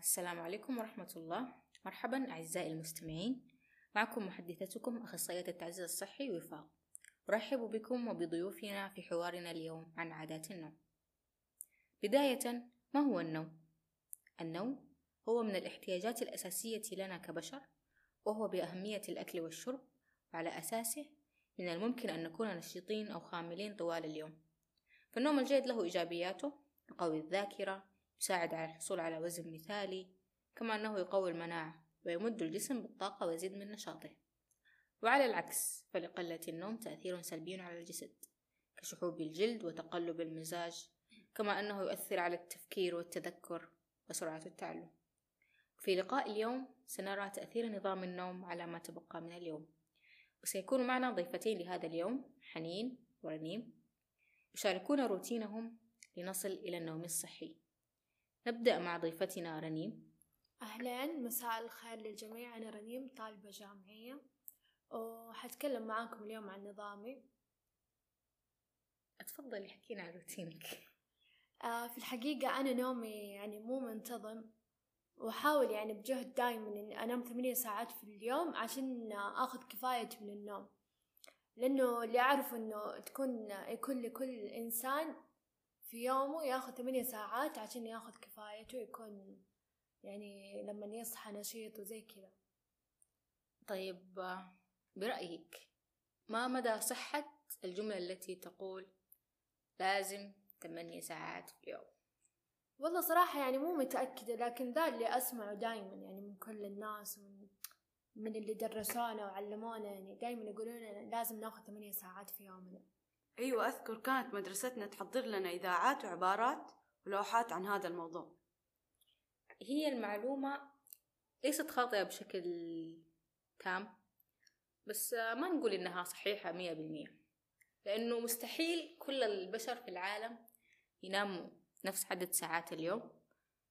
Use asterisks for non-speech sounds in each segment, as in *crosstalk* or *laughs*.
السلام عليكم ورحمة الله. مرحبا أعزائي المستمعين. معكم محدثتكم أخصائية التعزيز الصحي وفاق أرحب بكم وبضيوفنا في حوارنا اليوم عن عادات النوم. بداية ما هو النوم؟ النوم هو من الاحتياجات الأساسية لنا كبشر وهو بأهمية الأكل والشرب وعلى أساسه من الممكن أن نكون نشيطين أو خاملين طوال اليوم. فالنوم الجيد له إيجابياته يقوي الذاكرة يساعد على الحصول على وزن مثالي كما أنه يقوي المناعة ويمد الجسم بالطاقة ويزيد من نشاطه. وعلى العكس فلقلة النوم تأثير سلبي على الجسد كشحوب الجلد وتقلب المزاج كما أنه يؤثر على التفكير والتذكر وسرعة التعلم. في لقاء اليوم سنرى تأثير نظام النوم على ما تبقى من اليوم. وسيكون معنا ضيفتين لهذا اليوم حنين ورنيم يشاركون روتينهم لنصل إلى النوم الصحي. نبدأ مع ضيفتنا رنيم. أهلين مساء الخير للجميع. أنا رنيم طالبة جامعية وحتكلم معاكم اليوم عن نظامي. أتفضلي حكينا عن روتينك. آه في الحقيقة أنا نومي يعني مو منتظم وأحاول يعني بجهد دايم إني أنام ثمانية ساعات في اليوم عشان آخذ كفايتي من النوم. لأنه اللي أعرفه إنه تكون يكون لكل إنسان في يومه ياخذ ثمانية ساعات عشان ياخذ كفايته يكون يعني لما يصحى نشيط وزي كذا. طيب برأيك ما مدى صحة الجملة التي تقول لازم ثمانية ساعات في اليوم؟ والله صراحة يعني مو متأكدة لكن ذا اللي أسمعه دايما يعني من كل الناس ومن من اللي درسونا وعلمونا يعني دايما يقولون لازم ناخذ ثمانية ساعات في يومنا. أيوة أذكر كانت مدرستنا تحضر لنا إذاعات وعبارات ولوحات عن هذا الموضوع. هي المعلومة ليست خاطئة بشكل تام بس ما نقول إنها صحيحة مية بالمية لأنه مستحيل كل البشر في العالم يناموا نفس عدد ساعات اليوم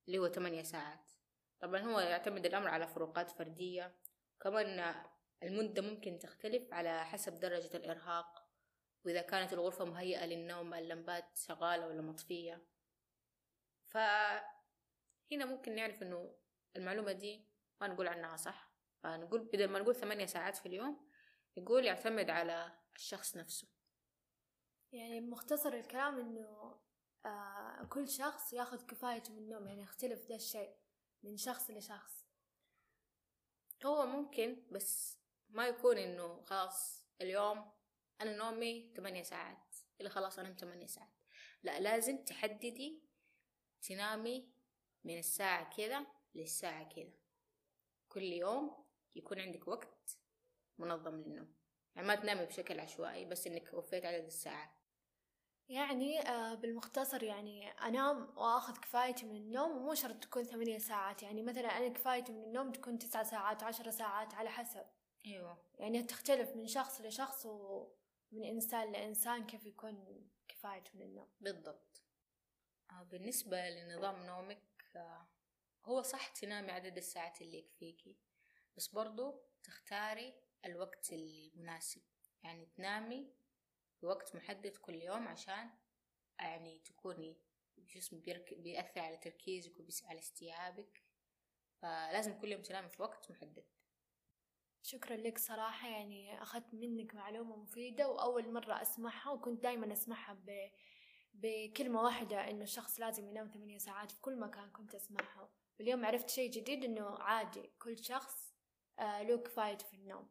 اللي هو ثمانية ساعات. طبعا هو يعتمد الأمر على فروقات فردية كمان المدة ممكن تختلف على حسب درجة الإرهاق وإذا كانت الغرفة مهيئة للنوم اللمبات شغالة ولا مطفية. فهنا ممكن نعرف إنه المعلومة دي ما نقول عنها صح. فنقول بدل ما نقول ثمانية ساعات في اليوم يقول يعتمد على الشخص نفسه. يعني مختصر الكلام إنه آه كل شخص ياخذ كفايته من النوم. يعني يختلف ذا الشيء من شخص لشخص. هو ممكن بس ما يكون إنه خلاص اليوم أنا نومي ثمانية ساعات إلا خلاص أنام ثمانية ساعات. لا لازم تحددي تنامي من الساعة كذا للساعة كذا. كل يوم يكون عندك وقت منظم للنوم. يعني ما تنامي بشكل عشوائي بس إنك وفيت عدد الساعات. يعني آه بالمختصر يعني أنام وأخذ كفايتي من النوم ومو شرط تكون ثمانية ساعات. يعني مثلا أنا كفايتي من النوم تكون تسعة ساعات عشرة ساعات على حسب. أيوة. يعني تختلف من شخص لشخص ومن إنسان لإنسان كيف يكون كفايته من النوم. بالضبط. آه بالنسبة لنظام نومك آه هو صح تنامي عدد الساعات اللي يكفيكي بس برضو تختاري الوقت المناسب. يعني تنامي في وقت محدد كل يوم عشان يعني تكوني الجسم بيأثر على تركيزك وعلى استيعابك. فلازم كل يوم تنامي في وقت محدد. شكرا لك صراحة يعني أخذت منك معلومة مفيدة وأول مرة أسمعها وكنت دايما أسمعها ب... بكلمة واحدة إنه الشخص لازم ينام ثمانية ساعات في كل مكان كنت أسمعها. واليوم عرفت شيء جديد إنه عادي كل شخص آه له كفايته في النوم.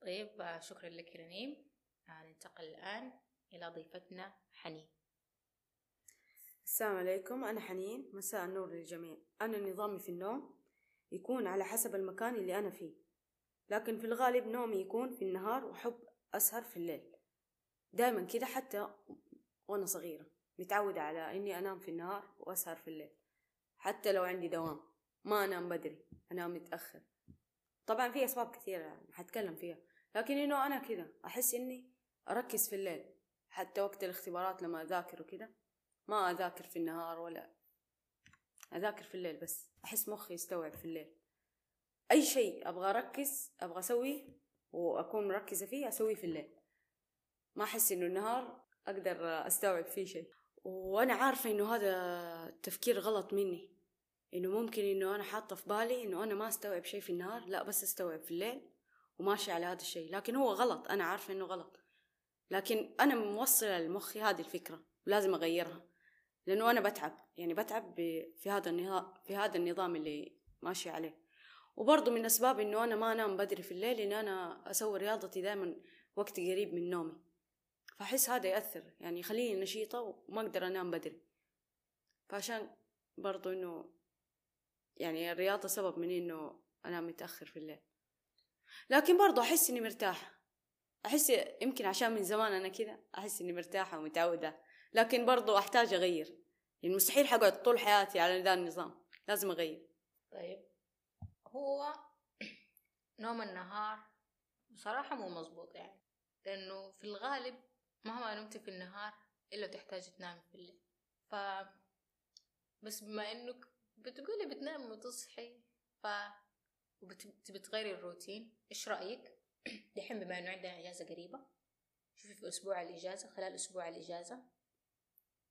طيب شكرا لك رنيم. ننتقل الآن إلى ضيفتنا حنين. السلام عليكم أنا حنين مساء النور للجميع. أنا نظامي في النوم يكون على حسب المكان اللي أنا فيه. لكن في الغالب نومي يكون في النهار وأحب أسهر في الليل. دايما كده حتى وأنا صغيرة. متعودة على إني أنام في النهار وأسهر في الليل. حتى لو عندي دوام. ما أنام بدري. أنام متأخر. طبعا في أسباب كثيرة حتكلم فيها. لكن إنه أنا كده. أحس إني أركز في الليل. حتى وقت الاختبارات لما أذاكر وكده. ما أذاكر في النهار ولا أذاكر في الليل بس. أحس مخي يستوعب في الليل. أي شيء أبغى أركز أبغى أسويه وأكون مركزة فيه أسويه في الليل. ما أحس إنه النهار أقدر أستوعب فيه شيء. وأنا عارفة إنه هذا تفكير غلط مني. إنه ممكن إنه أنا حاطة في بالي إنه أنا ما أستوعب شيء في النهار لا بس أستوعب في الليل وماشي على هذا الشيء. لكن هو غلط أنا عارفة إنه غلط. لكن أنا موصلة لمخي هذه الفكرة لازم أغيرها. لأنه أنا بتعب يعني بتعب في هذا النظام في هذا النظام اللي ماشي عليه. وبرضه من أسباب إنه أنا ما أنام بدري في الليل إن أنا أسوي رياضتي دائما وقت قريب من نومي. فأحس هذا يأثر يعني يخليني نشيطة وما أقدر أنام بدري. فعشان برضو إنه يعني الرياضة سبب من إنه أنام متأخر في الليل. لكن برضو أحس إني مرتاحة. أحس يمكن عشان من زمان أنا كذا أحس إني مرتاحة ومتعودة لكن برضو أحتاج أغير. يعني مستحيل حقعد طول حياتي على ذا النظام لازم أغير. طيب. هو نوم النهار. بصراحة مو مزبوط يعني لأنه في الغالب مهما نمت في النهار إلا تحتاج تنام في الليل. ف بس بما إنك بتقولي بتنام وتصحي ف وبتبي تغيري الروتين إيش رأيك؟ *clears throat* دحين بما إنه عندنا إجازة قريبة شوفي في أسبوع الإجازة خلال أسبوع الإجازة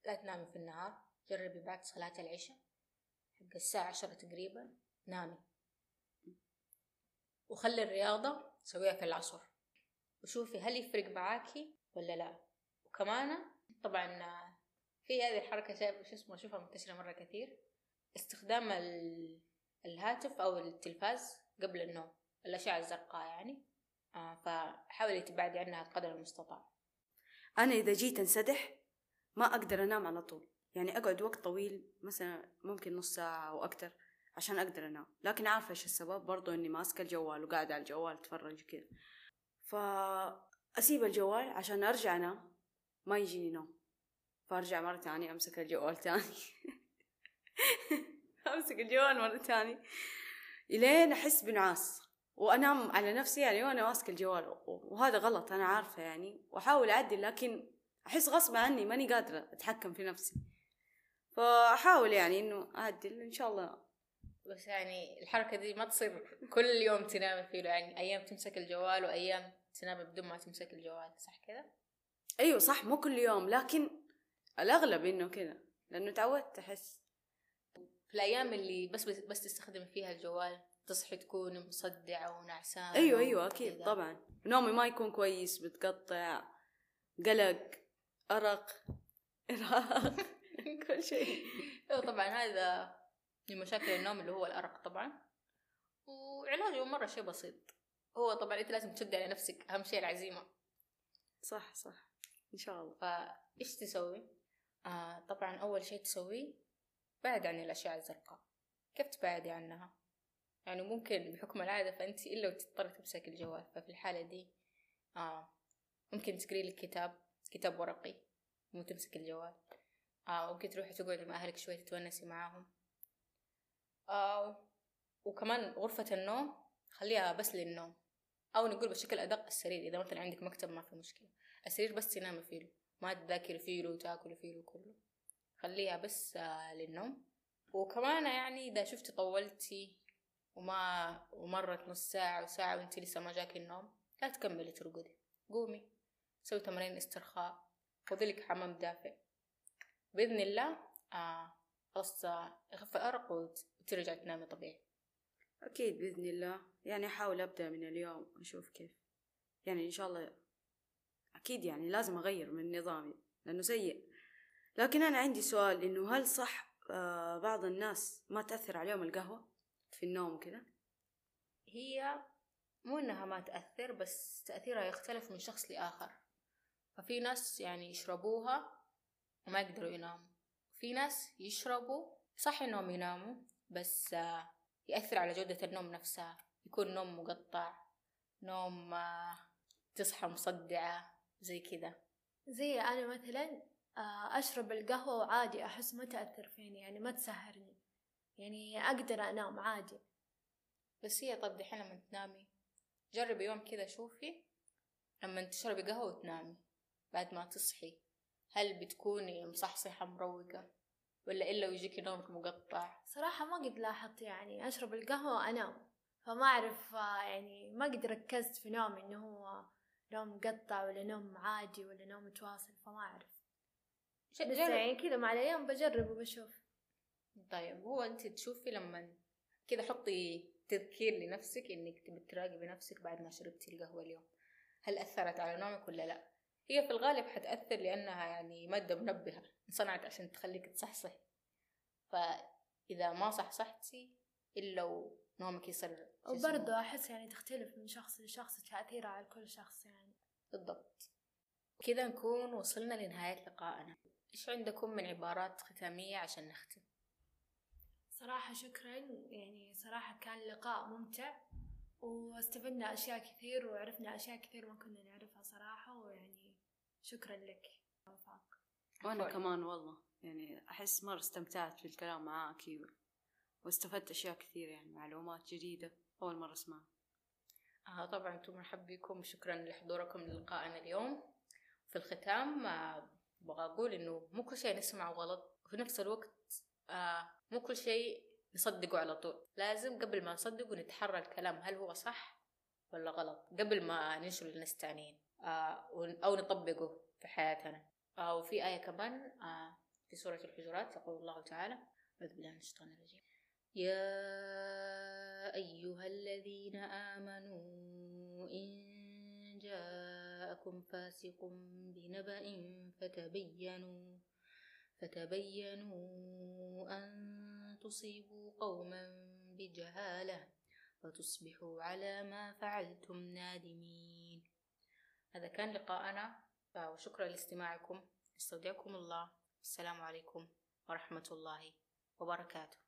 لا تنامي في النهار جربي بعد صلاة العشاء حق الساعة عشرة تقريبا نامي. وخلي الرياضة سويها في العصر. وشوفي هل يفرق معاكي ولا لا. وكمان طبعا في هذه الحركة شايف شو اسمه أشوفها منتشرة مرة كثير. استخدام الهاتف أو التلفاز قبل النوم الأشعة الزرقاء يعني. آه فحاولي تبعدي عنها قدر المستطاع. أنا إذا جيت أنسدح ما أقدر أنام على طول. يعني أقعد وقت طويل مثلا ممكن نص ساعة أو أكتر. عشان أقدر أنام. لكن عارفة إيش السبب؟ برضو إني ماسكة الجوال وقاعدة على الجوال أتفرج كذا فأسيب الجوال عشان أرجع أنام. ما يجيني نوم. فأرجع مرة تانية أمسك الجوال تاني *laughs* أمسك الجوال مرة تانية إلين أحس بنعاس. وأنام على نفسي يعني وأنا ماسكة الجوال. وهذا غلط أنا عارفة يعني. وأحاول أعدل لكن أحس غصب عني ماني قادرة أتحكم في نفسي. فأحاول يعني إنه أعدل. إن شاء الله بس يعني الحركة دي ما تصير كل يوم تنام فيه يعني أيام تمسك الجوال وأيام تنام بدون ما تمسك الجوال صح كذا؟ أيوة صح مو كل يوم لكن الأغلب إنه كذا لأنه تعودت أحس في الأيام اللي بس بس تستخدم فيها الجوال تصحي تكون مصدعة ونعسانة أيوة أيوة أكيد كدا. طبعا نومي ما يكون كويس بتقطع قلق أرق إرهاق *laughs* كل شيء *laughs* طبعا هذا من مشاكل النوم اللي هو الأرق طبعا. وعلاجه مرة شيء بسيط. هو طبعا أنت لازم تشد على نفسك أهم شيء العزيمة. صح صح. إن شاء الله. فإيش تسوي؟ آه طبعا أول شيء تسويه بعد عن الأشعة الزرقاء. كيف تبعدي عنها؟ يعني ممكن بحكم العادة فأنت إلا وتضطر تمسك الجوال ففي الحالة دي آه ممكن تقري لك كتاب كتاب ورقي مو تمسك الجوال. آه ممكن تروحي تقعدي مع أهلك شوي تتونسي معاهم. آه وكمان غرفة النوم خليها بس للنوم. أو نقول بشكل أدق السرير إذا مثلا عندك مكتب ما في مشكلة. السرير بس تنامي فيه ما تذاكري فيه وتاكلي فيه كله خليها بس آه للنوم. وكمان يعني إذا شفتي طولتي وما ومرت نص ساعة وساعة وانتي لسه ما جاك النوم لا تكملي ترقدي. قومي سوي تمارين استرخاء خذي لك حمام دافئ. بإذن الله آه خلاص يخف الأرق وترجع تنامي طبيعي. أكيد بإذن الله. يعني أحاول أبدأ من اليوم أشوف كيف. يعني إن شاء الله أكيد يعني لازم أغير من نظامي لأنه سيء. لكن أنا عندي سؤال إنه هل صح آه بعض الناس ما تأثر عليهم القهوة في النوم وكذا؟ هي مو إنها ما تأثر بس تأثيرها يختلف من شخص لآخر. ففي ناس يعني يشربوها وما يقدروا يناموا. في ناس يشربوا صح إنهم يناموا بس آه يأثر على جودة النوم نفسها. يكون نوم مقطع نوم آه تصحى مصدعة زي كذا. زي أنا مثلا أشرب القهوة وعادي أحس ما تأثر فيني يعني ما تسهرني. يعني أقدر أنام عادي. بس هي طب دحين لما تنامي جربي يوم كذا شوفي لما تشربي قهوة وتنامي بعد ما تصحي هل بتكوني مصحصحة مروقة؟ ولا إلا ويجيكي نومك مقطع؟ صراحة ما قد لاحظت يعني أشرب القهوة وأنام فما أعرف يعني ما قد ركزت في نومي إنه هو نوم مقطع ولا نوم عادي ولا نوم متواصل فما أعرف. بس يعني كذا مع الأيام بجرب وبشوف. طيب هو أنت تشوفي لما كده حطي تذكير لنفسك إنك تبي تراقبي نفسك بعد ما شربتي القهوة اليوم هل أثرت على نومك ولا لا؟ هي في الغالب حتأثر لأنها يعني مادة منبهة انصنعت عشان تخليك تصحصحي فإذا ما صحصحتي إلا ونومك يصير وبرضه أحس يعني تختلف من شخص لشخص تأثيرها على كل شخص يعني. بالضبط. كذا نكون وصلنا لنهاية لقائنا. إيش عندكم من عبارات ختامية عشان نختم؟ صراحة شكرا. يعني صراحة كان لقاء ممتع واستفدنا أشياء كثير وعرفنا أشياء كثير ما كنا نعرفها صراحة. شكرا لك. وفاق. وأنا كمان والله. يعني أحس مرة استمتعت في الكلام معاكي واستفدت أشياء كثير يعني معلومات جديدة أول مرة أسمعها. آه طبعا أنتم مرحب بكم. شكرا لحضوركم للقائنا اليوم. في الختام آه بغى أقول إنه مو كل شيء نسمعه غلط. وفي نفس الوقت آه مو كل شيء نصدقه على طول. لازم قبل ما نصدقه نتحرى الكلام هل هو صح ولا غلط؟ قبل ما ننشر للناس تانيين آه أو نطبقه في حياتنا. آه وفي آية كمان آه في سورة الحجرات يقول الله تعالى أعوذ بالله من الشيطان الرجيم. يا أيها الذين آمنوا إن جاءكم فاسق بنبأ فتبينوا فتبينوا أن تصيبوا قوما بجهالة فتصبحوا على ما فعلتم نادمين. هذا كان لقاءنا وشكرا لاستماعكم. استودعكم الله. السلام عليكم ورحمة الله وبركاته.